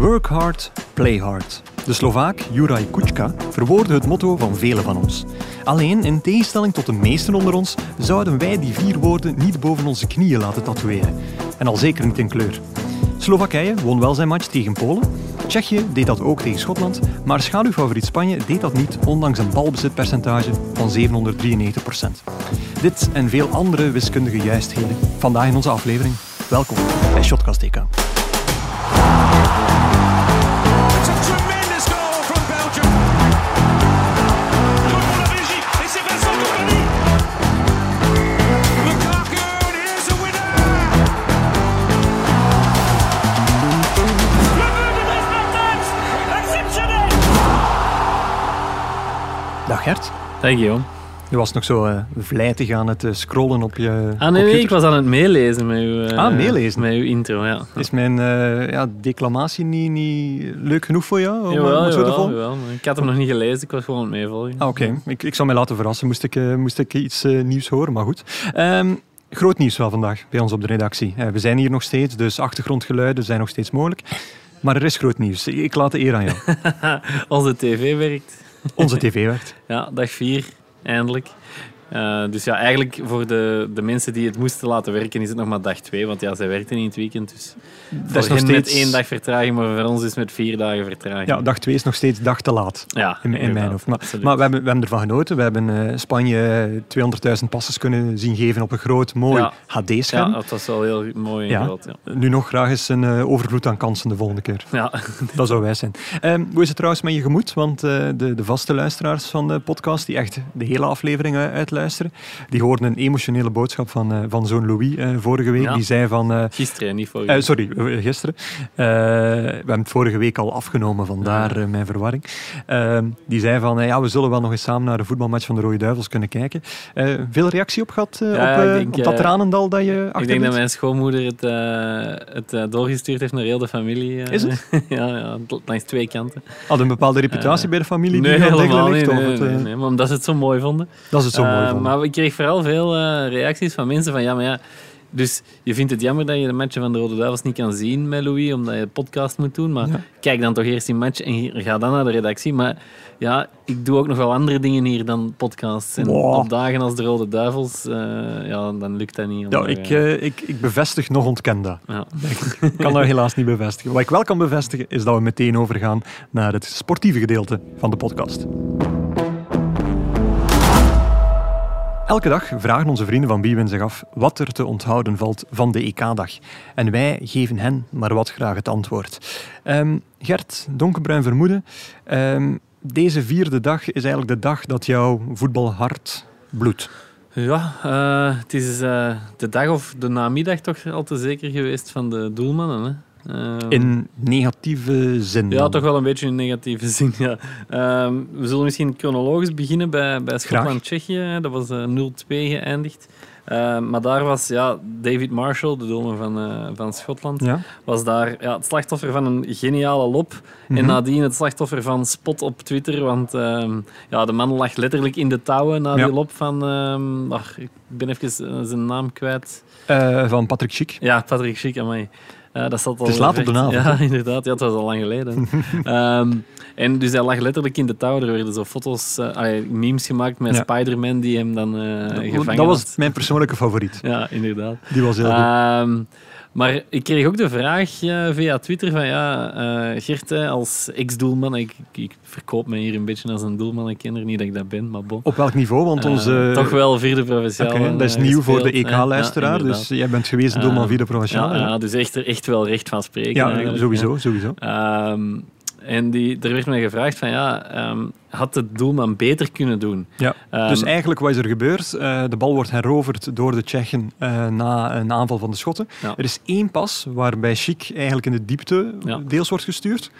Work hard, play hard. De Slovaak Juraj Kučka verwoordde het motto van velen van ons. Alleen, in tegenstelling tot de meesten onder ons, zouden wij die vier woorden niet boven onze knieën laten tatoeëren. En al zeker niet in kleur. Slowakije won wel zijn match tegen Polen. Tsjechië deed dat ook tegen Schotland, maar schaduwfavoriet Spanje deed dat niet, ondanks een balbezitpercentage van 793% Dit en veel andere wiskundige juistheden. Vandaag in onze aflevering. Welkom bij Shotcast TK. Gert. Dag Guillaume. Je was nog zo eh, vlijtig aan het eh, scrollen op je Ah nee, je- ik was aan het meelezen met uw, eh, Ah, meelezen. met uw intro, ja. Is mijn eh, ja, declamatie niet, niet leuk genoeg voor jou? Om, Jawel, om zo jawel, Ik had hem nog niet gelezen, ik was gewoon aan het meevolgen. Ah, Oké, ik, ik zou mij laten verrassen. Moest ik, eh, moest ik iets nieuws horen, maar goed. Ehm, groot nieuws wel vandaag bij ons op de redactie. We zijn hier nog steeds, dus achtergrondgeluiden zijn nog steeds mogelijk. Maar er is groot nieuws. Ik laat de eer aan jou. Onze tv werkt. Onze tv werkt. Ja, dag 4, eindelijk. Eh, dus ja, eigenlijk voor de, de mensen die het moesten laten werken is het nog maar dag 2, want ja, zij werkten in het weekend. Dus Dat is nog hen met steeds... één dag vertraging, maar voor ons is het met vier dagen vertraging. Ja, dag 2 is nog steeds dag te laat. ja In, in mijn hoofd. Maar, we, hebben, we hebben ervan genoten. We hebben eh, Spanje 200.000 passes kunnen zien geven op een groot, mooi Ja. HD-scherm. ja, het was wel heel mooi Ja. groot. Ja. Nu nog graag eens een eh, overvloed aan kansen de volgende keer. Ja. Dat zou wij zijn. Ehm, hoe is het trouwens met je gemoed? Want de, de vaste luisteraars van de podcast, die echt de hele aflevering eh, die hoorden een emotionele boodschap van, eh, van zoon Louis eh, vorige week. Ja. Die zei van... eh, Gisteren, niet voor eh, sorry, gisteren. We hebben het vorige week al afgenomen, vandaar mijn verwarring. Ehm, die zei van, ja, we zullen wel nog eens samen naar de voetbalmatch van de Rode Duivels kunnen kijken. Veel reactie op gehad eh, Ja, op, denk, op dat tranendal dat je achter Ik denk dat mijn schoonmoeder het, het doorgestuurd heeft naar heel de familie. Is het? ja, ja, langs twee kanten. Had een bepaalde reputatie bij de familie nee, die helemaal niet. Nee, nee, nee, maar omdat ze het zo mooi vonden. Dat is het zo mooi Maar ik kreeg vooral veel eh, reacties van mensen van ja, maar ja. Dus je vindt het jammer dat je de matchen van de Rode Duivels niet kan zien met Louis, omdat je podcast moet doen. Maar Ja. kijk dan toch eerst die match en ga dan naar de redactie. Maar ja, ik doe ook nog wel andere dingen hier dan podcasts. En Wow. op dagen als de Rode Duivels, eh, ja, dan lukt dat niet. Ja, omdat, ik, eh, ik, ik bevestig nog ontken dat. ja. Ik kan dat helaas niet bevestigen. Wat ik wel kan bevestigen, is dat we meteen overgaan naar het sportieve gedeelte van de podcast. Elke dag vragen onze vrienden van Bwin zich af wat er te onthouden valt van de EK-dag. En wij geven hen maar wat graag het antwoord. Ehm, Gert, donkerbruin vermoeden. ehm, deze vierde dag is eigenlijk de dag dat jouw voetbalhart bloedt. Ja, eh, het is eh, de dag of de namiddag toch al te zeker geweest van de doelmannen. Hè? Eh, In negatieve zin. ja, dan. toch wel een beetje in negatieve zin. Ja. Ehm, we zullen misschien chronologisch beginnen bij, bij Schotland-Tsjechië. Dat was eh, 0-2 geëindigd. Ehm, maar daar was ja, David Marshall, de doelman van, eh, van Schotland, Ja? was daar ja, het slachtoffer van een geniale lop. Mhm. En nadien het slachtoffer van spot op Twitter. Want ehm, ja, de man lag letterlijk in de touwen na Ja. die lop van... ehm, ach, ik ben even eh, zijn naam kwijt. Eh, van Patrick Schick. Ja, Patrick Schick, amai. Dat zat al Het is laat op de avond, Ja, inderdaad. Ja, het was al lang geleden. Ehm, en dus hij lag letterlijk in de touw. Er werden zo foto's, eh, memes gemaakt met Ja. Spider-Man die hem dan eh, gevangen dat was had. mijn persoonlijke favoriet. Ja, inderdaad. Die was heel goed. Ehm, maar ik kreeg ook de vraag eh, via Twitter van ja, eh Gert, als ex-doelman, ik, ik, verkoop me hier een beetje als een doelman, ik ken er niet dat ik dat ben, maar bon. Op welk niveau? Want Eh, onze... toch wel vierde provinciaal. Oké, dat is nieuw voor de. EK-luisteraar. Ja, dus jij bent geweest doelman vierde provinciaal. Ja, dus echt, er echt wel recht van spreken. Ja, sowieso, sowieso. ja. Ehm, en die, er werd mij gevraagd van ja, ehm, had de doelman beter kunnen doen? Ja. Ehm, dus eigenlijk, wat is er gebeurd? Eh, de bal wordt heroverd door de Tsjechen eh, na een aanval van de Schotten. Ja. Er is één pas waarbij Schick eigenlijk in de diepte Ja. deels wordt gestuurd.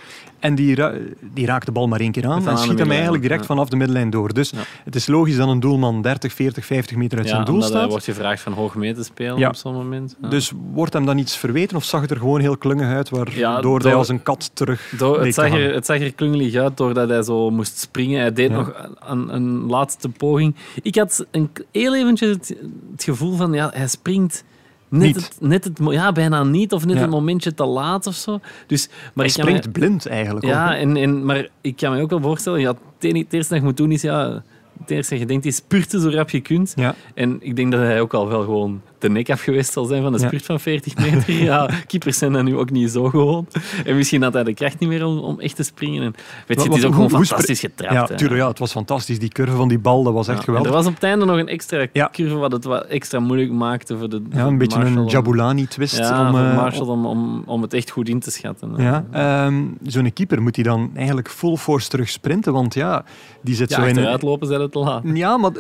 En die, ra- die raakt de bal maar één keer aan Van en schiet hem eigenlijk direct ja. vanaf de middenlijn door. Dus Ja. het is logisch dat een doelman 30, 40, 50 meter uit ja, zijn doel omdat hij staat. wordt gevraagd van hoog mee te spelen Ja. op zo'n moment. Ja. Dus wordt hem dan iets verweten of zag het er gewoon heel klungig uit, waardoor Ja, hij door- als een kat terug Door, het, zag er, het zag er klungelig uit doordat hij zo moest springen. Hij deed Ja. nog een, een laatste poging. Ik had een, heel eventjes het, het gevoel van, ja, hij springt net Niet. Het, net het, ja, bijna niet, of net Ja. een momentje te laat of zo. Dus, maar Hij springt blind eigenlijk. Ja, en, en, maar ik kan me ook wel voorstellen, ja, het eerste dat je moet doen is, ja, het eerste dat je denkt is spurten zo rap je kunt. Ja. En ik denk dat hij ook al wel gewoon de nek afgeweest zal zijn van een Ja. spurt van 40 meter. Ja, keepers zijn dat nu ook niet zo gewoon. En misschien had hij de kracht niet meer om, om echt te springen. En, weet je, het is ook gewoon fantastisch getrapt. Ja, tuurlijk, ja, het was fantastisch. Die curve van die bal, dat was echt Ja, geweldig. Er was op het einde nog een extra Ja. curve wat het wat extra moeilijk maakte voor de Ja, een beetje een Jabulani-twist. Ja, om, eh, Marshall om, om, om het echt goed in te schatten. Ja, ehm, zo'n keeper moet hij dan eigenlijk full force terug sprinten, want ja, die zit Ja, zo in... achteruit lopen zijn het te laat. Ja, maar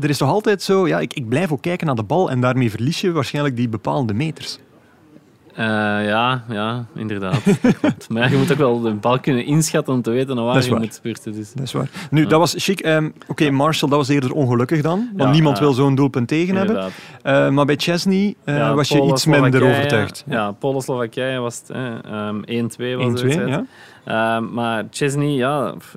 er is toch altijd zo... Ja, ik, ik blijf ook kijken naar de bal en daarmee verlies je waarschijnlijk die bepaalde meters. Eh, ja, ja, inderdaad. Maar je moet ook wel de bal kunnen inschatten om te weten naar Dat waar je moet spurten. Dus. Dat is waar. Nu, dat was chic. Ehm, Oké, Marshall, dat was eerder ongelukkig dan, want Ja, niemand ja. wil zo'n doelpunt tegen hebben. Eh, maar bij Chesney eh, was je iets minder overtuigd. Ja, Polen-Slowakije was het. hè. Ehm 1-2 was 1-2, het. ja. Ehm, maar Chesney, ja... pff,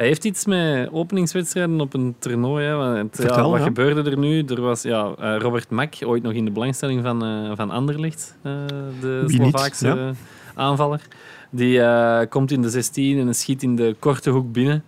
hij heeft iets met openingswedstrijden op een toernooi. Hè, want ja, wat ja. gebeurde er nu? Er was ja, eh, Robert Mak, ooit nog in de belangstelling van, eh, van Anderlecht, eh, de Wie niet, Slovaakse ja. aanvaller. Die komt in de 16 en schiet in de korte hoek binnen.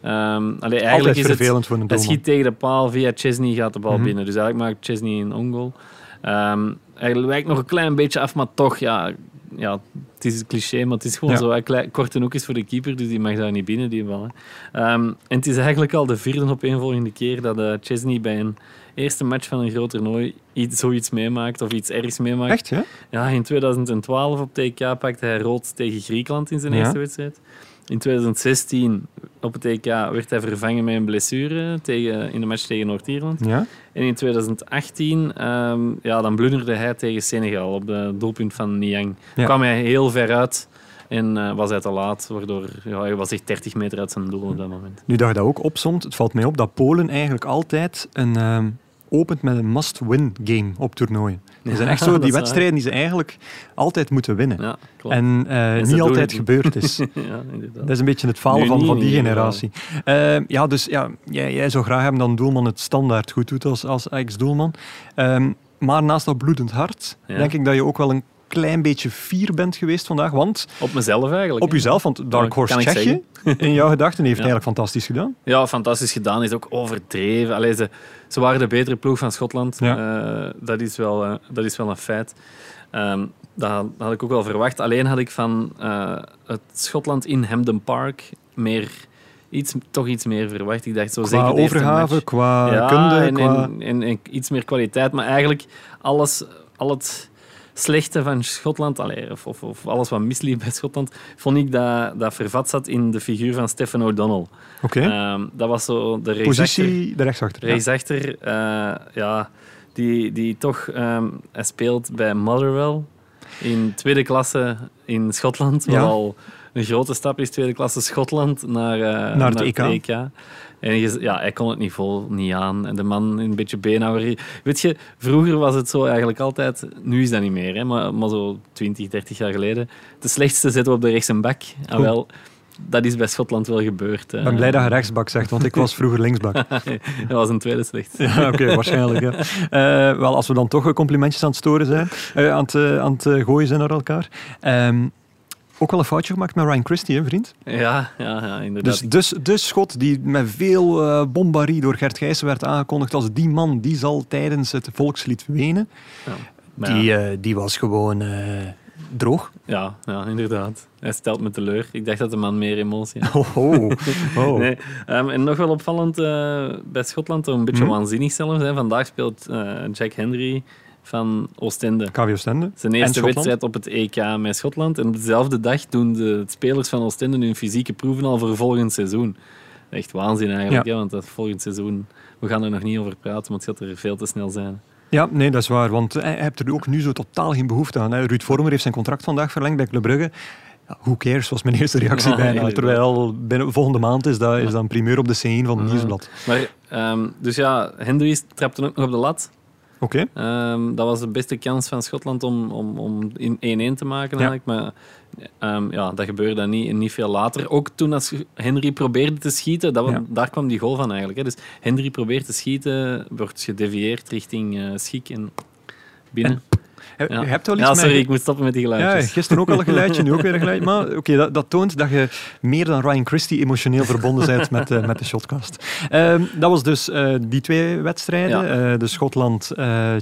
Ehm allee, eigenlijk is het, voor een hij schiet tegen de paal, via Chesney gaat de bal Mhm. binnen. Dus eigenlijk maakt Chesney een ongoal. Ehm hij wijkt nog een klein beetje af, maar toch, ja, ja het is een cliché, maar het is gewoon Ja. zo. Een korte hoek is voor de keeper, dus die mag daar niet binnen, die bal. Ehm, en het is eigenlijk al de vierde opeenvolgende keer dat eh, Chesney bij een eerste match van een groot toernooi iets, zoiets meemaakt of iets ergs meemaakt. Echt, ja? Ja, in 2012 op TK pakte hij rood tegen Griekenland in zijn Ja. eerste wedstrijd. In 2016 op het TK werd hij vervangen met een blessure tegen, in de match tegen Noord-Ierland. Ja. En in 2018 ehm, ja, dan blunderde hij tegen Senegal op de doelpunt van Niang. Ja. kwam hij heel ver uit en eh, was hij te laat, waardoor ja, hij was echt 30 meter uit zijn doel op dat moment. Nu dat je dat ook opzomt, het valt mij op dat Polen eigenlijk altijd een, ehm, opent met een must-win game op toernooien. Het zijn echt zo die wedstrijden die ze eigenlijk altijd moeten winnen. Ja, klopt. En eh, niet altijd gebeurd is. ja. Dat is een beetje het falen van, niet van die generatie. Eh, ja, dus ja, jij, jij zou graag hebben dat een doelman het standaard goed doet als, als ex-doelman. Ehm, maar naast dat bloedend hart, denk ik dat je ook wel een klein beetje fier bent geweest vandaag. Want Op mezelf eigenlijk. op jezelf, want Dark Horse Tsjechië, in jouw gedachten, heeft Ja. eigenlijk fantastisch gedaan. Ja, fantastisch gedaan. Is ook overdreven. Allee, ze, ze waren de betere ploeg van Schotland. Eh, dat, is wel, eh, dat is wel een feit. Ehm, dat had- dat had ik ook wel verwacht. Alleen had ik van eh, het Schotland in Hampden Park meer, iets, toch iets meer verwacht. Ik dacht zo Qua zeker overgave, qua ja, kunde, en, qua... en, en, en iets meer kwaliteit. Maar eigenlijk alles, al het slechte van Schotland, allee, of, of, of alles wat misliep bij Schotland, vond ik dat, dat vervat zat in de figuur van Stephen O'Donnell. Oké, Ehm, dat was zo de rechtsachter. positie de rechtsachter. Ja. Rechtsachter, eh, ja, die, die toch... ehm, hij speelt bij Motherwell in tweede klasse in Schotland. Wat Ja. al een grote stap is, tweede klasse Schotland naar, eh, Naar het EK. En je- ja, hij kon het niveau niet aan. En de man een beetje beenhouwer. Weet je, vroeger was het zo eigenlijk altijd... Nu is dat niet meer, hè, maar, maar zo 20, 30 jaar geleden. De slechtste zetten we op de rechtse bak. Ah, wel, dat is bij Schotland wel gebeurd. Ik ben blij dat je rechtsbak zegt, want ik was vroeger linksbak. dat was een tweede slechtste. Ja, oké, waarschijnlijk. Ja. Eh, wel, als we dan toch complimentjes aan het storen zijn, eh, aan, het, eh, aan het gooien zijn naar elkaar. Ehm, ook wel een foutje gemaakt met Ryan Christie, hè, vriend. Ja, ja, ja inderdaad. Dus, dus de schot die met veel eh bombarie door Gert Gijssen werd aangekondigd als die man, die zal tijdens het volkslied wenen. Maar Die, ja, eh, die was gewoon eh, droog. ja, ja, inderdaad. Hij stelt me teleur. Ik dacht dat de man meer emotie had. Oh, oh. oh. Nee, ehm, en nog wel opvallend eh, bij Schotland, toch een beetje Mhm. waanzinnig zelfs. Hè. Vandaag speelt eh, Jack Henry van Oostende. KVO Stende. Zijn eerste wedstrijd op het EK met Schotland. En op dezelfde dag doen de spelers van Oostende hun fysieke proeven al voor volgend seizoen. Echt waanzin eigenlijk, Ja. want dat volgend seizoen... We gaan er nog niet over praten, want het gaat er veel te snel zijn. Ja, nee, dat is waar. Want hij hebt er ook nu zo totaal geen behoefte aan. Hè. Ruud Vormer heeft zijn contract vandaag verlengd bij Club Brugge. Ja, who cares, was mijn eerste reactie Ja, bijna. Terwijl binnen, volgende maand is dat, is dat een primeur op de C1 van het Ja. Nieuwsblad. Maar, ehm, dus ja, Henry trapte ook nog op de lat. Oké. Ehm, dat was de beste kans van Schotland om, om, om in 1-1 te maken Ja. eigenlijk. Maar ehm, ja, dat gebeurde dan niet, niet veel later. Ook toen als Henry probeerde te schieten, dat, Ja. daar kwam die goal van eigenlijk. Hè. Dus Henry probeert te schieten, wordt gedevieerd richting eh Schiek. En binnen. Je Ja. hebt wel iets ja, sorry, met- ik moet stoppen met die Ja, geluidjes. gisteren ook al een geluidje, nu ook weer een geluid. Maar oké, dat, dat toont dat je meer dan Ryan Christie emotioneel verbonden bent met, eh, met de shotcast. Ehm, dat was dus eh, die twee wedstrijden. Ja. Eh, de Schotland,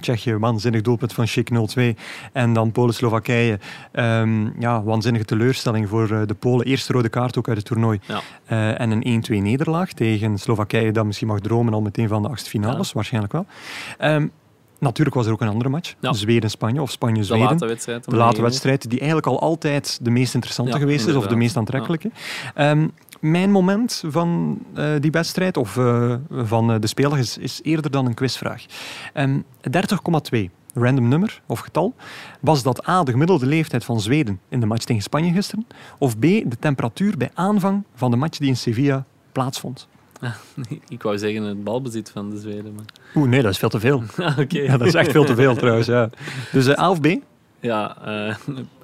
Tsjechië, waanzinnig doelpunt van Schick 0-2. En dan Polen-Slowakije. Ehm, ja, waanzinnige teleurstelling voor de Polen. Eerste rode kaart ook uit het toernooi. Ja. En een 1-2 nederlaag tegen Slowakije, dat misschien mag dromen al meteen van de achtste finales, waarschijnlijk wel. Ehm, natuurlijk was er ook een andere match. Ja. Zweden-Spanje of De Spanje-Zweden. late wedstrijd. De late wedstrijd, die eigenlijk al altijd de meest interessante Ja, geweest is, of de meest aantrekkelijke. Ehm, mijn moment van eh, die wedstrijd, of eh, van eh, de speler, is, is eerder dan een quizvraag. Ehm 30,2, random nummer of getal. Was dat A, de gemiddelde leeftijd van Zweden in de match tegen Spanje gisteren? Of B, de temperatuur bij aanvang van de match die in Sevilla plaatsvond? Ik wou zeggen het balbezit van de Zweden. Maar... Oeh, nee, dat is veel te veel. Ah, Oké. Ja, dat is echt veel te veel trouwens. Ja. Dus eh, A of B? Ja, eh,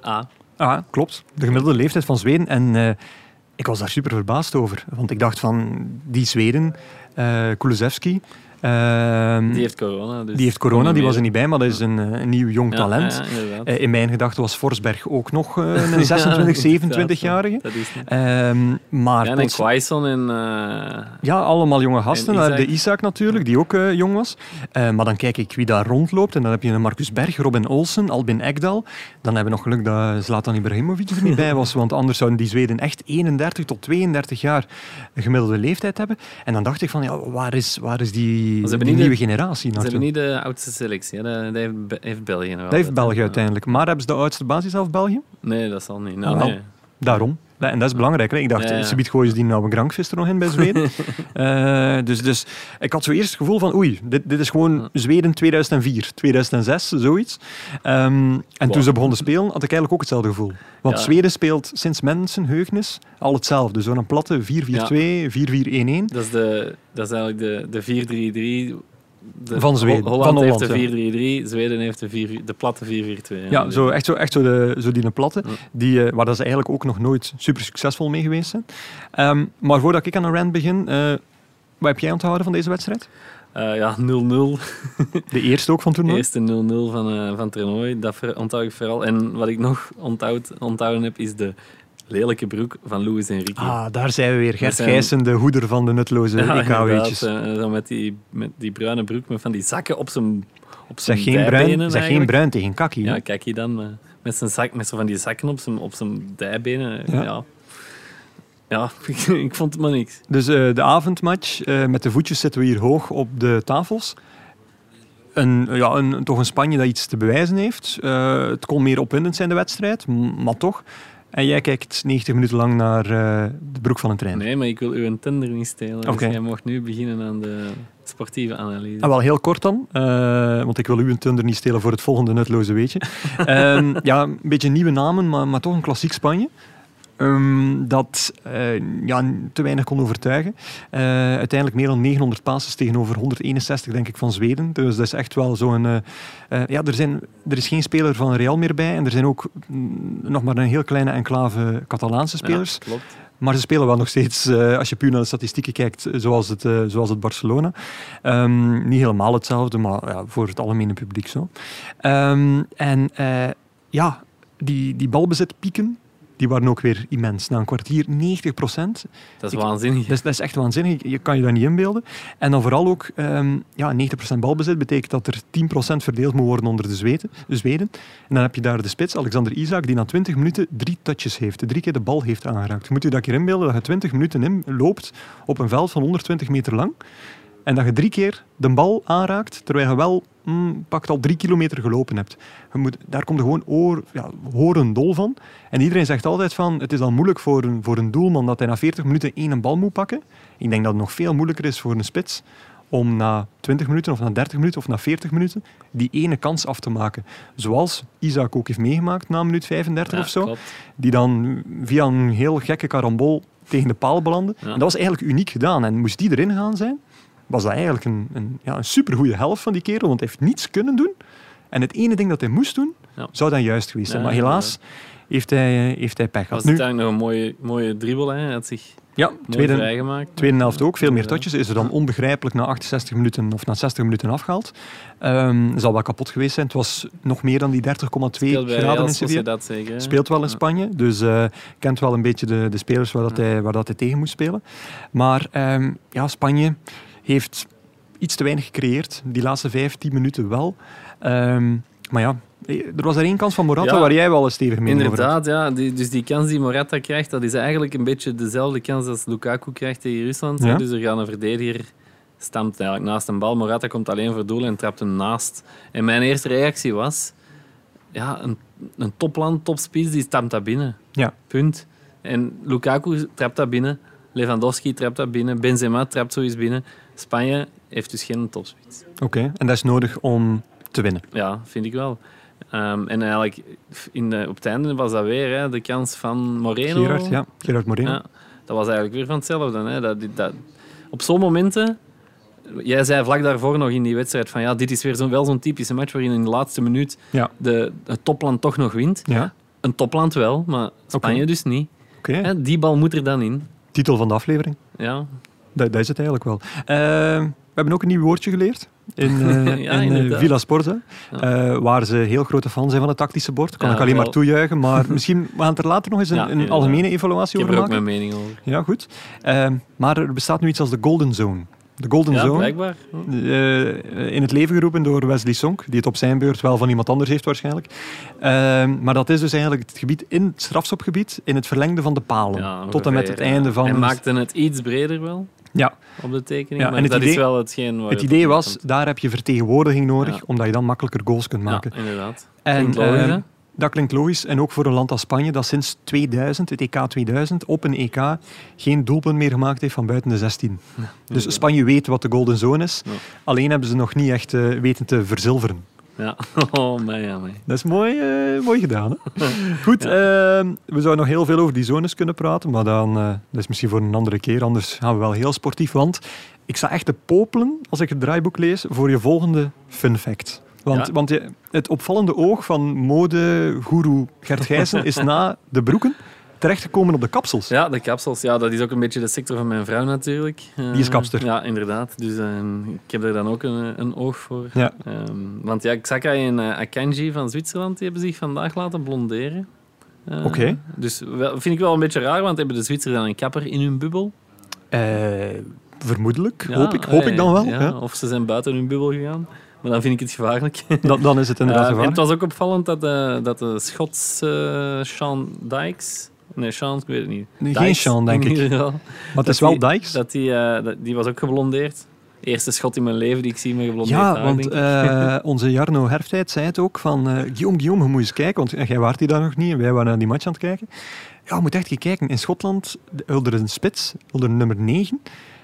A. Ah, klopt. De gemiddelde leeftijd van Zweden. En eh, ik was daar super verbaasd over. Want ik dacht van, die Zweden, Kulusevski... ehm, Die heeft corona. Dus die heeft corona, die was er niet bij, maar dat is een, eh, een nieuw jong talent. Ja. Eh, in mijn gedachten was Forsberg ook nog eh, een 26, Ja, 27-jarige. Dat is het. Ehm, maar Ja, en Quaison en... ja, allemaal jonge gasten. En De Isaac. Natuurlijk, die ook jong was. Maar dan kijk ik wie daar rondloopt. En dan heb je een Marcus Berg, Robin Olsen, Albin Ekdal. Dan hebben we nog geluk dat Zlatan Ibrahimovic er niet bij was. Want anders zouden die Zweden echt 31 tot 32 jaar gemiddelde leeftijd hebben. En dan dacht ik van, ja, waar is, waar is die, hebben die nieuwe de- generatie Ze hebben niet de oudste selectie. Hè. Dat, dat heeft, Be- heeft België nog Dat heeft België uiteindelijk. Maar hebben ze de oudste basis zelf België? Nee, dat zal niet. Ah, Nou, nee. Daarom. En dat is belangrijk. Hè? Ik dacht, Ja, ze biedt gooien ze die nou Grankvis er nog in bij Zweden. Eh, dus, dus ik had zo eerst het gevoel van, oei, dit, dit is gewoon Zweden 2004, 2006, zoiets. Ehm, en toen ze begonnen spelen, had ik eigenlijk ook hetzelfde gevoel. Want Ja. Zweden speelt sinds mensenheugnis al hetzelfde. Zo'n platte 4-4-2, 4-4-1-1. Dat is, de, dat is eigenlijk de, de 4-3-3. De- Van Zweden. Ho- Holland, Van heeft de 4-3-3, Zweden heeft de, 4, de platte 4-4-2. Ja, zo, echt zo, echt zo, de, zo die platte, Ja. die, eh, waar dat ze eigenlijk ook nog nooit super succesvol mee geweest zijn. Ehm, maar voordat ik aan een rant begin, eh, wat heb jij onthouden van deze wedstrijd? Eh, ja, 0-0. De eerste ook van het De toernooi? eerste 0-0 van, eh, van toernooi. Dat onthoud ik vooral. En wat ik nog onthoud, onthouden heb, is de lelijke broek van Luis Enrique. Ah, daar zijn we weer. Gert zijn- Gijssen, de hoeder van de nutloze Ja, EK-weetjes. inderdaad, eh, met, die, met die bruine broek met van die zakken op zijn op zijn Zeg geen, bruin, zeg geen bruin tegen kakkie. Ja, kijk je dan. eh, met, zijn zak, met zo van die zakken op zijn, op zijn dijbenen. Ja. Ja, ja. ik vond het maar niks. Dus eh, de avondmatch, eh, met de voetjes zitten we hier hoog op de tafels. Een, ja, een, toch een Spanje dat iets te bewijzen heeft. Eh, het kon meer opwindend zijn, de wedstrijd, maar toch. En jij kijkt 90 minuten lang naar eh, de broek van een trainer. Nee, maar ik wil uw tender niet stelen. Oké. Dus jij mag nu beginnen aan de sportieve analyse. Ah, wel heel kort dan, eh, want ik wil uw tunder niet stelen voor het volgende nutloze weetje. Ehm, ja, een beetje nieuwe namen, maar, maar toch een klassiek Spanje. Ehm, dat eh, ja, te weinig kon overtuigen. Eh, uiteindelijk meer dan 900 passes tegenover 161 denk ik van Zweden. Dus dat is echt wel zo'n... eh, ja, er, zijn, er is geen speler van Real meer bij en er zijn ook mm, nog maar een heel kleine enclave Catalaanse spelers. Ja, klopt. Maar ze spelen wel nog steeds, als je puur naar de statistieken kijkt, zoals het, zoals het Barcelona. Ehm, niet helemaal hetzelfde, maar ja, voor het algemene publiek zo. Ehm, en ja, die, die balbezitpieken, die waren ook weer immens. Na een kwartier 90 procent. Dat is Ik- waanzinnig. Dat is, dat is echt waanzinnig. Je kan je dat niet inbeelden. En dan vooral ook, ehm, ja, 90% balbezit betekent dat er 10% verdeeld moet worden onder de Zweden, de Zweden. En dan heb je daar de spits, Alexander Isaac, die na 20 minuten drie touches heeft. Drie keer de bal heeft aangeraakt. Moet je dat keer inbeelden, dat je 20 minuten in loopt op een veld van 120 meter lang. En dat je drie keer de bal aanraakt, terwijl je wel mm, pakt al drie kilometer gelopen hebt. Je moet, daar komt er gewoon oor, ja, horen dol van. En iedereen zegt altijd van, het is al moeilijk voor een, voor een doelman dat hij na 40 minuten één bal moet pakken. Ik denk dat het nog veel moeilijker is voor een spits om na 20 minuten of na 30 minuten of na 40 minuten die ene kans af te maken. Zoals Isaac ook heeft meegemaakt na minuut 35 Ja, of zo. klopt. Die dan via een heel gekke karambol tegen de paal belandde. Ja. En dat was eigenlijk uniek gedaan. En moest die erin gaan zijn, was dat eigenlijk een, een, ja, een supergoeie helft van die kerel. Want hij heeft niets kunnen doen. En het ene ding dat hij moest doen, Ja. zou dan juist geweest zijn. Ja, maar helaas heeft hij, heeft hij pech Was gehad. het Nu, eigenlijk nog een mooie, mooie dribbel. Hè? Hij had zich Ja, tweede, vrijgemaakt. tweede helft ook. Veel meer touches. Is er dan onbegrijpelijk na 68 minuten of na 60 minuten afgehaald. Ehm zal wel kapot geweest zijn. Het was nog meer dan die 30,2 Speelt bij graden in Sevilla. Speelt wel in. Spanje, dus eh, kent wel een beetje de, de spelers waar, dat hij, waar dat hij tegen moest spelen. Maar ehm, ja, Spanje heeft iets te weinig gecreëerd. Die laatste vijf, tien minuten wel. Ehm, maar ja, eh, er was er één kans van Morata Ja. waar jij wel een stevige mening over had. Inderdaad, ja. Die, dus die kans die Morata krijgt, dat is eigenlijk een beetje dezelfde kans als Lukaku krijgt tegen Rusland. Ja. Dus er gaat een verdediger, stampt eigenlijk naast een bal. Morata komt alleen voor doel en trapt hem naast. En mijn eerste reactie was, ja, een, een topland, topspits, die stampt dat binnen. Ja. Punt. En Lukaku trapt dat binnen. Lewandowski trapt dat binnen. Benzema trapt zoiets binnen. Spanje heeft dus geen topspits. Oké, en dat is nodig om te winnen. Ja, vind ik wel. Ehm, en eigenlijk, in de, op het einde was dat weer hè, de kans van Moreno. Gerard, ja, Gerard Moreno. Ja, dat was eigenlijk weer van hetzelfde. Hè. Dat, dat, op zo'n momenten... Jij zei vlak daarvoor nog in die wedstrijd van ja, dit is weer zo, wel zo'n typische match waarin in de laatste minuut Ja. de, het topland toch nog wint. Ja, Een topland wel, maar Spanje dus niet. oké. Hè, die bal moet er dan in. Titel van de aflevering. Ja, Dat, dat is het eigenlijk wel. Ehm, we hebben ook een nieuw woordje geleerd in, Ja, in eh. Villa Sporza, Ja. eh, waar ze heel grote fan zijn van het tactische bord. Kan Ja, ik alleen maar toejuichen, maar misschien we gaan er later nog eens een, een algemene ik evaluatie heb over er ook maken. mijn mening over. Ja, goed. Ehm, maar er bestaat nu iets als de Golden Zone. De Golden Ja, Zone, blijkbaar. in het leven geroepen door Wesley Sonk, die het op zijn beurt wel van iemand anders heeft waarschijnlijk. Ehm, maar dat is dus eigenlijk het gebied in het strafschopgebied, in het verlengde van de palen. Ja, tot en met het einde van... Hij maakte het iets breder wel Ja, op de tekening, Ja, maar en het dat is idee- wel hetgeen het idee was, daar heb je vertegenwoordiging nodig, Ja. omdat je dan makkelijker goals kunt maken. Ja, inderdaad. En Klinkt logisch, eh, hè? dat klinkt logisch. En ook voor een land als Spanje, dat sinds 2000, het EK 2000, op een EK geen doelpunt meer gemaakt heeft van buiten de 16. Dus. Spanje weet wat de golden zone is. Alleen hebben ze nog niet echt eh, weten te verzilveren. Ja. Oh, ja. Dat is mooi, eh, mooi gedaan. Hè? Goed, eh, we zouden nog heel veel over die zones kunnen praten, maar dan, eh, dat is misschien voor een andere keer. Anders gaan we wel heel sportief, want ik sta echt te popelen als ik het draaiboek lees voor je volgende fun fact. Want, Ja? want je- het opvallende oog van modegoeroe Gert Gijssen is na de broeken terechtgekomen op de kapsels. Ja, de kapsels. Ja, dat is ook een beetje de sector van mijn vrouw natuurlijk. Eh, Die is kapster. Ja, inderdaad. Dus eh, ik heb er dan ook een, een oog voor. Ja. Ehm, want ja, Xhaka en eh, Akanji van Zwitserland die hebben zich vandaag laten blonderen. Eh, Oké. Dus wel, vind ik wel een beetje raar, want hebben de Zwitsers dan een kapper in hun bubbel? Eh, vermoedelijk, Ja, hoop, ik, hoop eh, ik dan wel. ja, Ja. Of ze zijn buiten hun bubbel gegaan. Maar dan vind ik het gevaarlijk. Dan, dan is het inderdaad Eh, en gevaarlijk. het was ook opvallend dat de, dat de Schotse eh, Sean Dykes... Nee, Sean, ik weet het niet. Nee, geen Sean, denk ik. Maar het is wel die- Dykes. Dat die, eh, dat- die was ook geblondeerd. Eerste schot in mijn leven die ik zie met geblondeerd Ja, haar, want eh, onze Jarno Herftijd zei het ook van eh Guillaume, Guillaume, je moet eens kijken, want jij waart hier daar nog niet en wij waren naar die match aan het kijken. Ja, je moet echt kijken. In Schotland, de een spits, de nummer 9,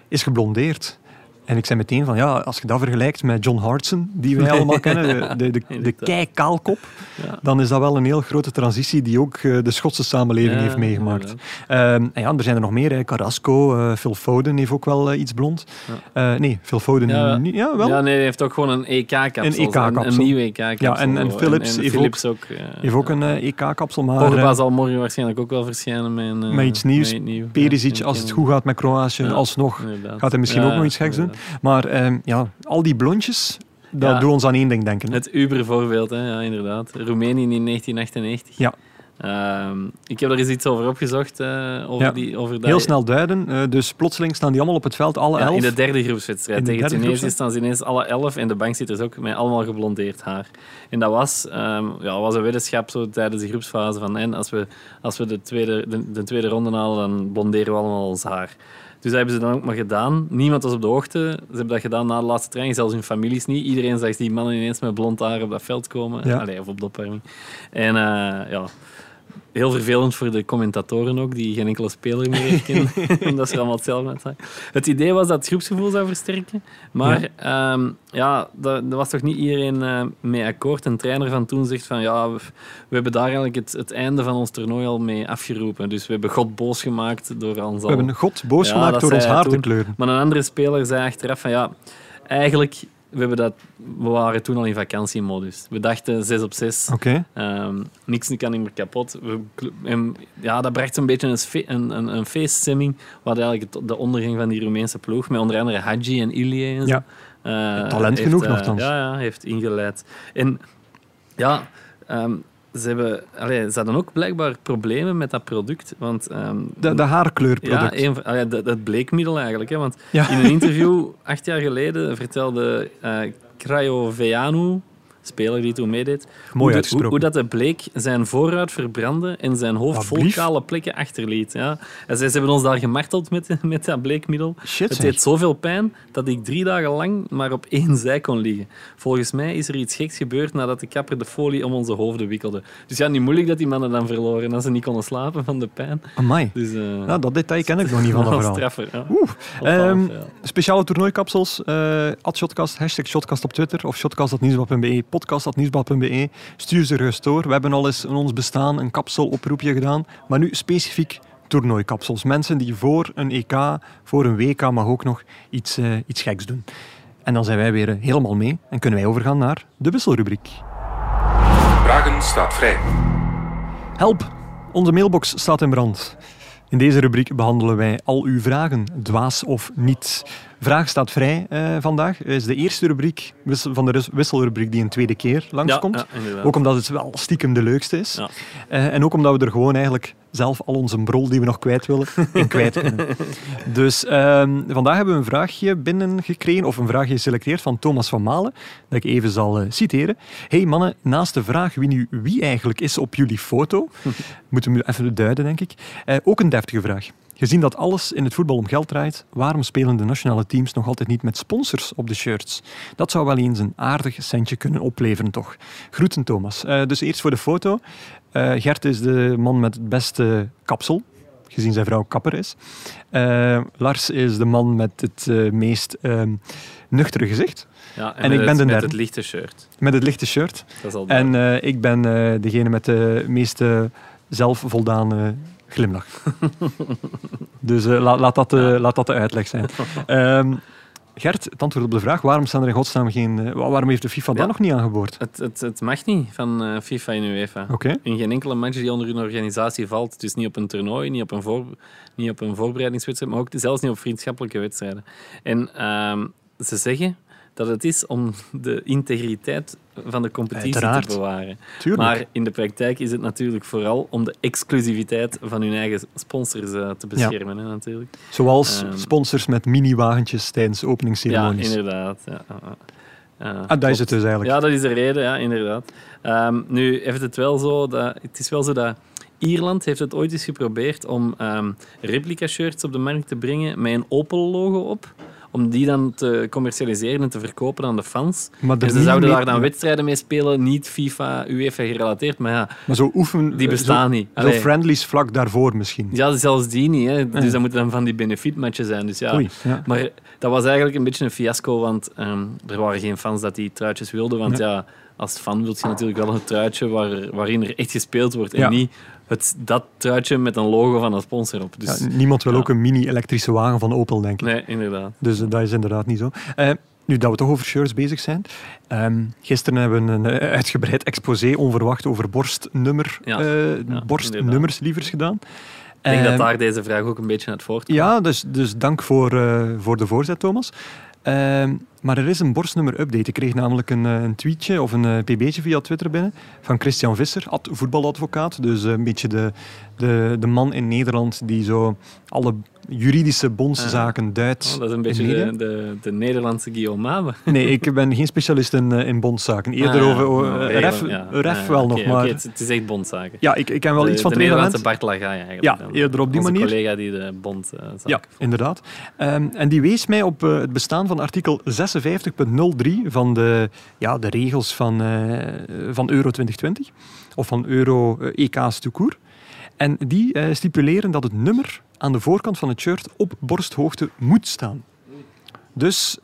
is geblondeerd. En ik zei meteen van, ja, als je dat vergelijkt met John Hartson, die wij allemaal kennen, de, de, de, de Inderdaad. keikaalkop, Ja. dan is dat wel een heel grote transitie die ook eh, de Schotse samenleving Ja, heeft meegemaakt. Ehm, en ja, er zijn er nog meer. Hè. Carrasco, eh, Phil Foden heeft ook wel eh, iets blond. Nee, Phil Foden Ja. niet. Ja, wel. Ja, nee, hij heeft ook gewoon een EK-kapsel. Een EK-kapsel. Een, nieuw EK-kapsel. Ja, en- en. Philips en, heeft Philips ook. heeft ook een EK-kapsel, maar Pogba zal morgen waarschijnlijk ook wel verschijnen met, iets nieuws. met. Perisic, als het goed gaat met Kroatië, alsnog gaat hij misschien ook nog iets geks doen. Maar ehm, ja, al die blondjes, dat Ja. doet ons aan één ding denken. Het Uber-voorbeeld, hè? ja, inderdaad. Roemenië in 1998. Ja. Ehm, ik heb er eens iets over opgezocht, eh, over, Ja. die, over dat... Heel snel duiden, eh, dus plotseling staan die allemaal op het veld, alle Ja, elf. in de derde groepswedstrijd de tegen Tunesië staan ze ineens alle elf en de bankzitters ook met allemaal geblondeerd haar. En dat was, ehm, ja, was een weddenschap zo tijdens de groepsfase van en als we, als we de, tweede, de, de tweede ronde halen, dan blonderen we allemaal ons haar. Dus dat hebben ze dan ook maar gedaan. Niemand was op de hoogte. Ze hebben dat gedaan na de laatste training, zelfs hun families niet. Iedereen zag die mannen ineens met blond haar op dat veld komen. Ja. Allee, of op de opwarming. En eh, ja, heel vervelend voor de commentatoren ook, die geen enkele speler meer herkennen. omdat ze allemaal hetzelfde uitzagen. Het idee was dat het groepsgevoel zou versterken. Maar ja, ja daar, daar was toch niet iedereen eh, mee akkoord. Een trainer van toen zegt van ja, we, we hebben daar eigenlijk het, het einde van ons toernooi al mee afgeroepen. Dus we hebben God boos gemaakt door ons We al... hebben God boos Ja, gemaakt door ons haar te kleuren. Maar een andere speler zei achteraf van ja, eigenlijk we, hebben dat, we waren toen al in vakantiemodus. We dachten 6 op 6. Oké. Ehm, niks kan niet meer kapot. We, en, ja, dat bracht een beetje een, een, een, een feeststemming. We hadden eigenlijk de ondergang van die Roemeense ploeg, met onder andere Hadji en Ilie en zo. Ja. Eh, Talent heeft, genoeg eh, nogthans. Ja, ja, heeft ingeleid. En ja, ehm, ze, hebben, allee, ze hadden ook blijkbaar problemen met dat product. Want ehm, De, de haarkleurproduct. ja, een, van- allee, dat, dat bleekmiddel eigenlijk. Hè, want Ja. in een interview acht jaar geleden vertelde eh Crayoveanu, speler die toen meedeed, Mooi hoe, de- hoe, dat de bleek zijn vooruit verbrandde en zijn hoofd vol kale plekken achterliet. Ja. En zij, ze hebben ons daar gemarteld met, met dat bleekmiddel. Shit, het deed zoveel pijn dat ik drie dagen lang maar op één zij kon liggen. Volgens mij is er iets geks gebeurd nadat de kapper de folie om onze hoofden wikkelde. Dus ja, niet moeilijk dat die mannen dan verloren als ze niet konden slapen van de pijn. Amai. Dus, Nou, dat detail ken ik nog niet van dat verhaal. straffer, ja. Oeh. Opvallend, Ehm, ja. Speciale toernooikapsels. at Shotcast, hashtag Shotcast op Twitter of shotcast.nieuwsblad.be, podcast.nieuwsblad.be. Stuur ze gerust door. We hebben al eens in ons bestaan een kapseloproepje gedaan, maar nu specifiek toernooikapsels. Mensen die voor een EK, voor een WK, mag ook nog iets, eh, iets geks doen. En dan zijn wij weer eh, helemaal mee en kunnen wij overgaan naar de wisselrubriek. Vragen staat vrij. Help, onze mailbox staat in brand. In deze rubriek behandelen wij al uw vragen, dwaas of niet. Vraag staat vrij eh, vandaag. is de eerste rubriek van de wisselrubriek die een tweede keer langskomt. Ja, ook omdat het wel stiekem de leukste is. Ja. Eh, en ook omdat we er gewoon eigenlijk zelf al onze brol die we nog kwijt willen, in kwijt kunnen. Dus ehm, vandaag hebben we een vraagje binnengekregen, of een vraagje geselecteerd van Thomas van Malen, dat ik even zal eh, citeren. Hey mannen, naast de vraag wie nu wie eigenlijk is op jullie foto, moeten we even duiden, denk ik. Eh, ook een deftige vraag. Gezien dat alles in het voetbal om geld draait, waarom spelen de nationale teams nog altijd niet met sponsors op de shirts? Dat zou wel eens een aardig centje kunnen opleveren, toch? Groeten, Thomas. Eh, dus eerst voor de foto. Eh, Gert is de man met het beste kapsel, gezien zijn vrouw kapper is. Eh, Lars is de man met het meest ehm, nuchtere gezicht, Ja, en met ik ben het, de met derde. het lichte shirt. met het lichte shirt. Dat is al En ik ben degene met de meest eh, zelfvoldane glimlach. dus eh, la- laat, dat, de- laat dat de uitleg zijn. Ehm, Gert, het antwoord op de vraag, waarom staan er in godsnaam geen... eh, wa- waarom heeft de FIFA Ja. dat nog niet aangeboord? het, het, het mag niet van FIFA en UEFA. Oké. In geen enkele match die onder hun organisatie valt. Dus niet op een toernooi, niet op een, voor, niet op een voorbereidingswedstrijd, maar ook zelfs niet op vriendschappelijke wedstrijden. En ehm, ze zeggen dat het is om de integriteit van de competitie Uiteraard. te bewaren. Tuurlijk. Maar in de praktijk is het natuurlijk vooral om de exclusiviteit van hun eigen sponsors eh, te beschermen. Hè, natuurlijk. Zoals Ehm. sponsors met mini-wagentjes tijdens openingsceremonies. inderdaad. Ja, ja, ja. Ah, dat is het dus eigenlijk. Ja, dat is de reden, ja, inderdaad. Ehm, nu heeft het wel zo dat het is wel zo dat Ierland heeft het ooit eens geprobeerd om ehm, replica shirts op de markt te brengen met een Opel logo op. Om die dan te commercialiseren en te verkopen aan de fans. Maar, En ze niet zouden daar dan wedstrijden mee spelen, niet FIFA, UEFA gerelateerd. Maar ja, Maar zo oefen... die bestaan zo, niet. Zo friendlies vlak daarvoor misschien. ja, zelfs die niet. Hè. Dus Ja. dat moeten dan van die benefietmatchen zijn. Dus ja, Oei, ja. maar dat was eigenlijk een beetje een fiasco, want ehm, er waren geen fans dat die truitjes wilden. Want ja, als fan wil je natuurlijk wel een truitje waar, waarin er echt gespeeld wordt. En Ja. niet het, dat truitje met een logo van een sponsor op. Dus, Ja, niemand wil ook een mini-elektrische wagen van Opel, denk ik. nee, inderdaad. Dus eh, dat is inderdaad niet zo. Eh, nu dat we toch over shirts bezig zijn. ehm, gisteren hebben we een eh, uitgebreid exposé onverwacht over borstnummer, Ja, ja, borstnummerslievers gedaan. Ik denk Ehm, dat daar deze vraag ook een beetje uit voortkomt. Ja, dus, dus dank voor, eh, voor de voorzet, Thomas. Maar er is een borstnummer-update. Ik kreeg namelijk een, eh, een tweetje of een eh, pb'tje via Twitter binnen van Christian Visser, ad- voetbaladvocaat. Dus eh, een beetje de, de, de man in Nederland die zo alle juridische bondszaken duidt. Oh, dat is een beetje de, de, de Nederlandse Guillaume Mabe. Nee, ik ben geen specialist in, in bondszaken. Eerder Ah, ja. over Oh, ref, ja. ref Ah, wel nog, maar... het, het is echt bondzaken. Ja, ik, ik ken wel de, iets van de het. Nederlandse Bart Lagai eigenlijk. Ja, dan. eerder op die Onze manier. collega die de bond Ja, inderdaad. Ehm, en die wees mij op het bestaan van artikel 56.03 van de, ja, de regels van, eh, van Euro 2020. Of van Euro eh, EK's court. En die eh, stipuleren dat het nummer aan de voorkant van het shirt op borsthoogte moet staan. Dus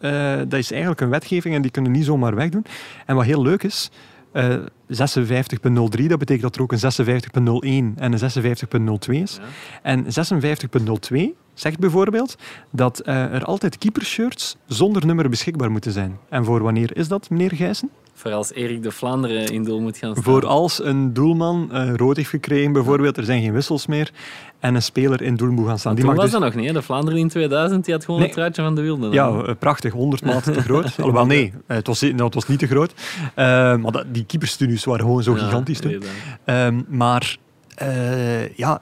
dat is eigenlijk een wetgeving en die kunnen niet zomaar wegdoen. En wat heel leuk is, eh 56.03, dat betekent dat er ook een 56.01 en een 56.02 is. Ja. En 56.02 zegt bijvoorbeeld dat eh, er altijd keepershirts zonder nummer beschikbaar moeten zijn. En voor wanneer is dat, meneer Gijssen? Voor als Erik de Vlaanderen in doel moet gaan staan. Voor als een doelman eh, rood heeft gekregen, bijvoorbeeld, er zijn geen wissels meer, en een speler in doel moet gaan staan. Die mag was dus... dat nog niet. hè? De Vlaanderen in 2000 die had gewoon Nee. het truitje van de wilde. Ja, eh, prachtig, 100 maten te groot. Alhoewel, nee, het was, nou, het was niet te groot. Eh, maar dat, die keeperstudios waren gewoon zo Ja, gigantisch toen. Ehm, maar ja,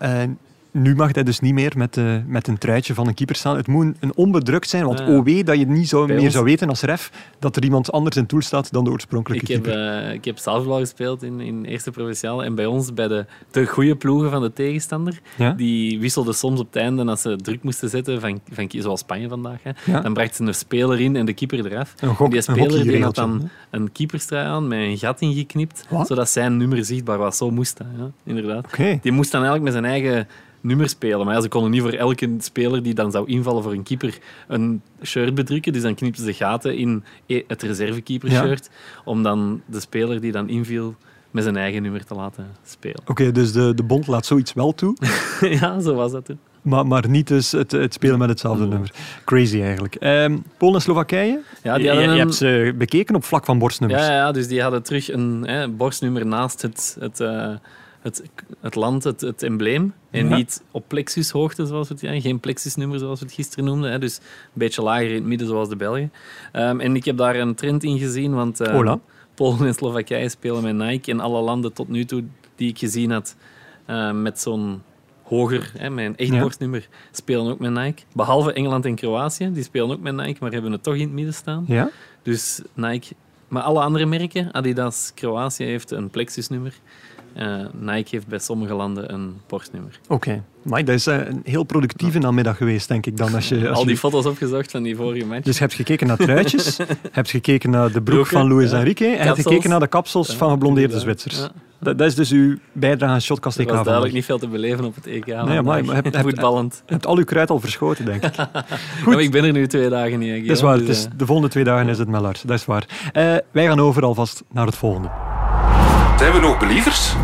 nu mag hij dus niet meer met, eh, met een truitje van een keeper staan. Het moet een onbedrukt zijn, want ja. oh wee dat je niet Bij meer ons- zou weten als ref dat er iemand anders in doel staat dan de oorspronkelijke Ik heb, keeper. eh, ik heb zelf gespeeld in, in eerste provinciale. En bij ons, bij de, de goede ploegen van de tegenstander, Ja? die wisselden soms op het einde als ze druk moesten zetten, van, van, zoals Spanje vandaag. Hè. Ja. Dan bracht ze een speler in en de keeper eraf. Een, En gok, die een speler die had dan hè? een keeperstrui aan met een gat ingeknipt, Wat? zodat zijn nummer zichtbaar was. Zo moest dat, ja, inderdaad. Die moest dan eigenlijk met zijn eigen nummer spelen. Maar ja, ze konden niet voor elke speler die dan zou invallen voor een keeper een shirt bedrukken. Dus dan knipten ze gaten in e- het reservekeeper-shirt om dan de speler die dan inviel met zijn eigen nummer te laten spelen. Oké, dus de, de bond laat zoiets wel toe, ja, zo was dat toen. maar, maar niet dus het, het spelen met hetzelfde nummer. Crazy eigenlijk. Ehm, Polen en Slowakije? Ja, die je, hadden je een- hebt ze bekeken op vlak van borstnummers. Ja, ja, dus die hadden terug een hè, borstnummer naast het, het, eh, het, het land, het, het embleem. En Ja. niet op plexushoogte, zoals we het ja, geen plexusnummer zoals we het gisteren noemden. Hè, dus een beetje lager in het midden, zoals de Belgen. Ehm, en ik heb daar een trend in gezien, want eh, Hola. Polen en Slowakije spelen met Nike. En alle landen tot nu toe die ik gezien had eh, met zo'n hoger, hè, een echt Ja. spelen ook met Nike. Behalve Engeland en Kroatië, die spelen ook met Nike, maar hebben het toch in het midden staan. Ja? Dus Nike. Maar alle andere merken, Adidas Kroatië heeft een plexusnummer. Eh, Nike heeft bij sommige landen een borstnummer. Oké. Maar dat is eh, een heel productieve namiddag geweest, denk ik dan. Als je, als Al die je- foto's opgezocht van die vorige match. Dus je hebt gekeken naar truitjes, je hebt gekeken naar de broek Broeken, van Luis ja. Enrique en hebt gekeken naar de kapsels Ja, van geblondeerde. Zwitsers. Dat, dat is dus uw bijdrage aan Shotcast Er EK was vandaag. duidelijk niet veel te beleven op het EK. Nee, maar je hebt- hebt- Voetballend. Je hebt al uw kruid al verschoten, denk ik. Maar ik ben er nu twee dagen niet. hè, Dat is waar. Het dus, is, de volgende twee dagen is het Mellard. Dat is waar. Eh, wij gaan over alvast naar het volgende. Zijn we nog believers?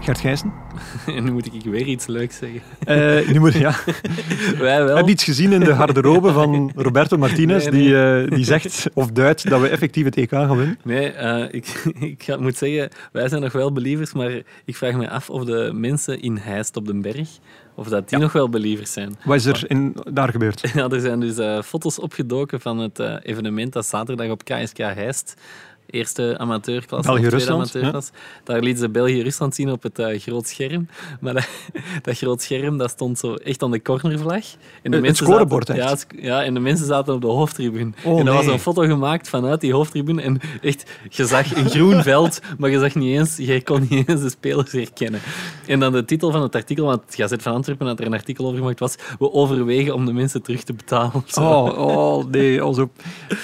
Gert Gijssen. en nu moet ik weer iets leuks zeggen. Eh, nu moet, ja. Wij wel. Heb je iets gezien in de garderobe van Roberto Martinez, Nee, nee. Die, eh, die zegt of duidt dat we effectief het EK gaan winnen? Nee, eh, ik, ik ga- moet zeggen, wij zijn nog wel believers, maar ik vraag me af of de mensen in Heist op den Berg, of dat die nog wel believers zijn. Wat is er in, daar gebeurd? Ja, er zijn dus eh, foto's opgedoken van het eh, evenement dat zaterdag op KSK Heist. Eerste amateurklas, of tweede. Daar lieten ze België-Rusland zien op het eh, groot scherm. Maar dat, dat groot scherm dat stond zo echt aan de cornervlag. En Het- het scorebord, zaten, echt? ja, ja, en de mensen zaten op de hoofdtribune. Oh, en er was nee. een foto gemaakt vanuit die hoofdtribune. En echt, je zag een groen veld, maar je, zag niet eens, je kon niet eens de spelers herkennen. En dan de titel van het artikel, want het Gazet van Antwerpen had er een artikel over gemaakt, was we overwegen om de mensen terug te betalen. Oh, oh nee. Also,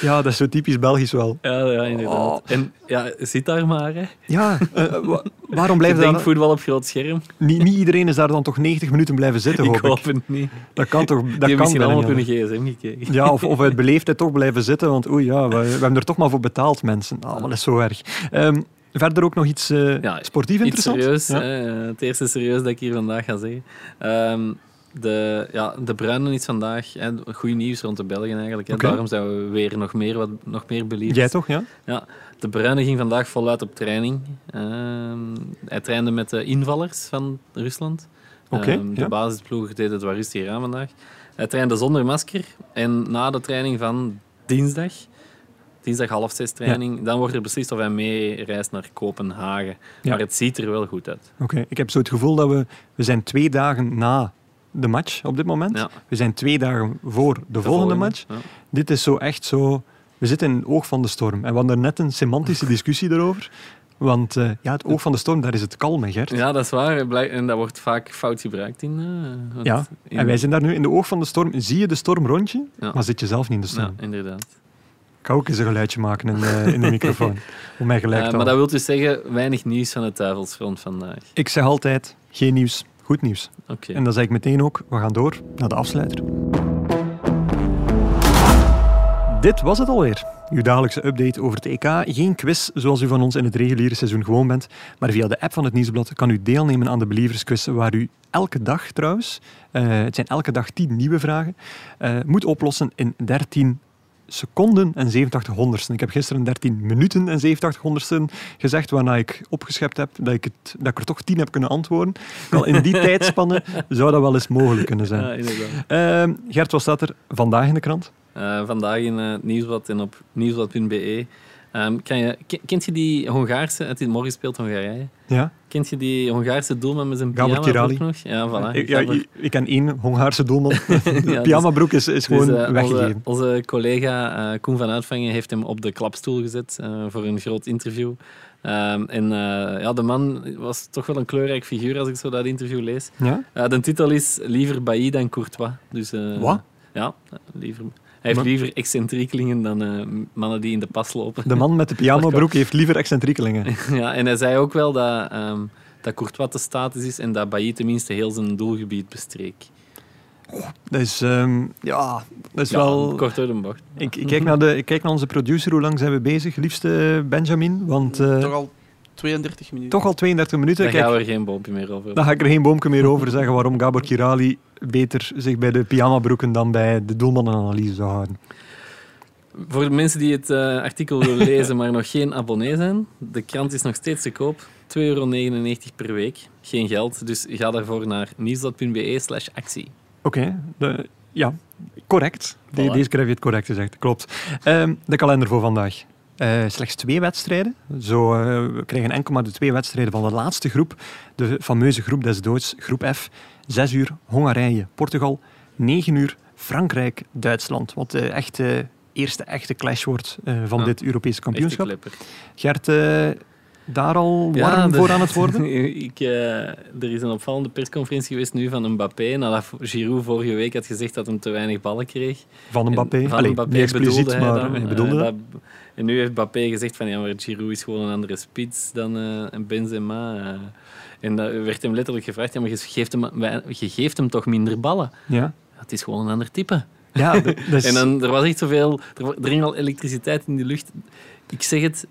ja, dat is zo typisch Belgisch wel. Ja, ja, inderdaad. Oh. En ja, zit daar maar. Hè. Ja, eh, wa- waarom Ik blijft denk dat? voetbal op groot scherm. Niet, niet iedereen is daar dan toch 90 minuten blijven zitten, ik hoop het niet. Dat kan toch dat kan misschien allemaal op hun gsm gekeken. Ja, of, of uit beleefdheid toch blijven zitten, want oei, ja, we, we hebben er toch maar voor betaald, mensen. Ah, dat is zo erg. Ehm, verder ook nog iets eh, Ja, sportief Iets interessant? serieus. Ja. Hè, het eerste serieus dat ik hier vandaag ga zeggen. Ehm, de, ja, de Bruinen is vandaag hè, goed nieuws rond de Belgen eigenlijk. Hè. Daarom zijn we weer nog meer, wat, nog meer beliefd. Jij toch, ja? Ja, de Bruyne ging vandaag voluit op training. Ehm, hij trainde met de invallers van Rusland. Ehm, de ja. basisploeg deed het wat rustiger aan vandaag. Hij trainde zonder masker. En na de training van dinsdag, dinsdag half zes training, dan wordt er beslist of hij mee reist naar Kopenhagen. Ja. Maar het ziet er wel goed uit. Oké, ik heb zo het gevoel dat we... We zijn twee dagen na de match op dit moment. Ja. We zijn twee dagen voor de, De volgende, match. Ja. Dit is zo echt zo... We zitten in het oog van de storm. En we hadden er net een semantische discussie erover. Want eh, ja, het oog van de storm, daar is het kalm, Gert. Ja, dat is waar. En dat wordt vaak fout gebruikt in. eh, Ja, in- En wij zijn daar nu in de oog van de storm. Zie je de storm rond je, Ja. maar zit je zelf niet in de storm. Ja, inderdaad. Ik ga ook eens een geluidje maken in, eh, in de microfoon. Om mij gelijk te maar dat wil dus zeggen, weinig nieuws van het duivelsfront vandaag. Ik zeg altijd, geen nieuws, goed nieuws. En dan zeg ik meteen ook, we gaan door naar de afsluiter. Dit was het alweer. Uw dagelijkse update over het EK. Geen quiz zoals u van ons in het reguliere seizoen gewoon bent, maar via de app van het Nieuwsblad kan u deelnemen aan de Believers waar u elke dag trouwens, uh, het zijn elke dag 10 nieuwe vragen, uh, moet oplossen in 13 seconden en 87 honderdsten. Ik heb gisteren 13 minuten en 87 honderdsten gezegd, waarna ik opgeschept heb dat ik, het, dat ik er toch 10 heb kunnen antwoorden. Al in die tijdspanne zou dat wel eens mogelijk kunnen zijn. Ja, uh, Gert, wat staat er vandaag in de krant? Uh, vandaag in uh, Nieuwsblad en op nieuwsblad.be. Um, kan je, kent je die Hongaarse, het morgen speelt Hongarije? Ja. Kent je die Hongaarse doelman met zijn pyjamabroek nog? Ja, voilà. Ik, ja, ik, ik ken één Hongaarse doelman. de pyjamabroek is, is gewoon dus, uh, weggegeven. Onze, onze collega uh, Koen van Uitvangen heeft hem op de klapstoel gezet uh, voor een groot interview. Um, en ja, de man was toch wel een kleurrijk figuur als ik zo dat interview lees. Ja? de titel is Liever Bailly dan Courtois. Dus, Wat? Ja, liever hij heeft liever excentriekelingen dan uh, mannen die in de pas lopen. De man met de pyjamabroek heeft liever excentriekelingen. ja, en hij zei ook wel dat, um, dat Courtois de status is en dat Bailly tenminste heel zijn doelgebied bestreek. Oh, dat is, um, ja, dat is ja, wel... Kort door de bocht. Ik, ik, kijk naar de, ik kijk naar onze producer, hoe lang zijn we bezig, liefste Benjamin? Want, uh, Toch al 32 minuten. Toch al 32 minuten. Daar gaan we er geen boompje meer over. Dan ga ik er geen boompje meer over zeggen waarom Gabor Kirali beter zich bij de pyjamabroeken dan bij de doelmannenanalyse zou houden. Voor de mensen die het uh, artikel willen lezen, maar nog geen abonnee zijn, de krant is nog steeds te koop. 2,99 euro per week. Geen geld, dus ga daarvoor naar nieuwsblad.be slash actie. Oké, okay, ja, correct. Voilà. Deze keer heb je het correct gezegd, klopt. Um, de kalender voor vandaag. Uh, slechts twee wedstrijden. Zo, uh, we krijgen enkel maar de twee wedstrijden van de laatste groep. De fameuze groep des doods, groep F. Zes uur Hongarije, Portugal. Negen uur Frankrijk, Duitsland. Wat de echte, eerste echte clash wordt uh, van ja, dit Europese kampioenschap. Gert, daar al warm ja, de, voor aan het worden? ik, er is een opvallende persconferentie geweest nu van Mbappé, nadat Giroud vorige week had gezegd dat hij te weinig ballen kreeg. Van Mbappé? En, van Allee, Mbappé niet expliciet, bedoelde maar hij dan, bedoelde dat. En nu heeft Mbappé gezegd van ja, maar Giroud is gewoon een andere spits dan uh, Benzema. En dat werd hem letterlijk gevraagd, ja, maar je geeft hem, je geeft hem toch minder ballen? Ja. Het is gewoon een ander type. Ja, dus... en dan, er was echt zoveel... Er, er ging al elektriciteit in de lucht. Ik zeg het,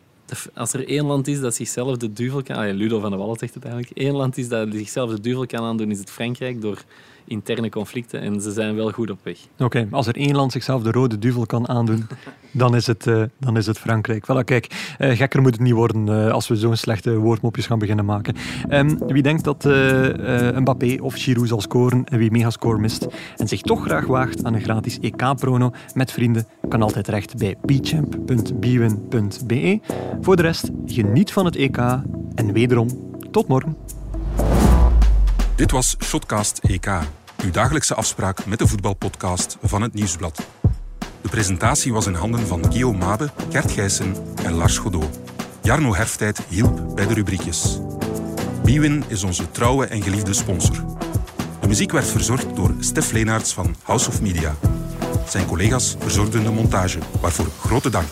als er één land is dat zichzelf de duivel kan... Ah, Ludo van der Wallen zegt het eigenlijk. Één land is dat zichzelf de duivel kan aandoen, is het Frankrijk. Door interne conflicten en ze zijn wel goed op weg. Oké, als er één land zichzelf de rode duvel kan aandoen, dan is het, uh, dan is het Frankrijk. Voilà, kijk, uh, gekker moet het niet worden uh, als we zo'n slechte woordmopjes gaan beginnen maken. Um, wie denkt dat Mbappé of Giroud zal scoren en wie megascore mist en zich toch graag waagt aan een gratis EK-prono met vrienden, kan altijd terecht bij bchamp.bwin.be. Voor de rest, geniet van het EK en wederom, tot morgen. Dit was Shotcast EK, uw dagelijkse afspraak met de voetbalpodcast van het Nieuwsblad. De presentatie was in handen van Guillaume Mabe, Gert Gijssen en Lars Godot. Jarno Herftijd hielp bij de rubriekjes. Biwin is onze trouwe en geliefde sponsor. De muziek werd verzorgd door Stef Leenaerts van House of Media. Zijn collega's verzorgden de montage, waarvoor grote dank.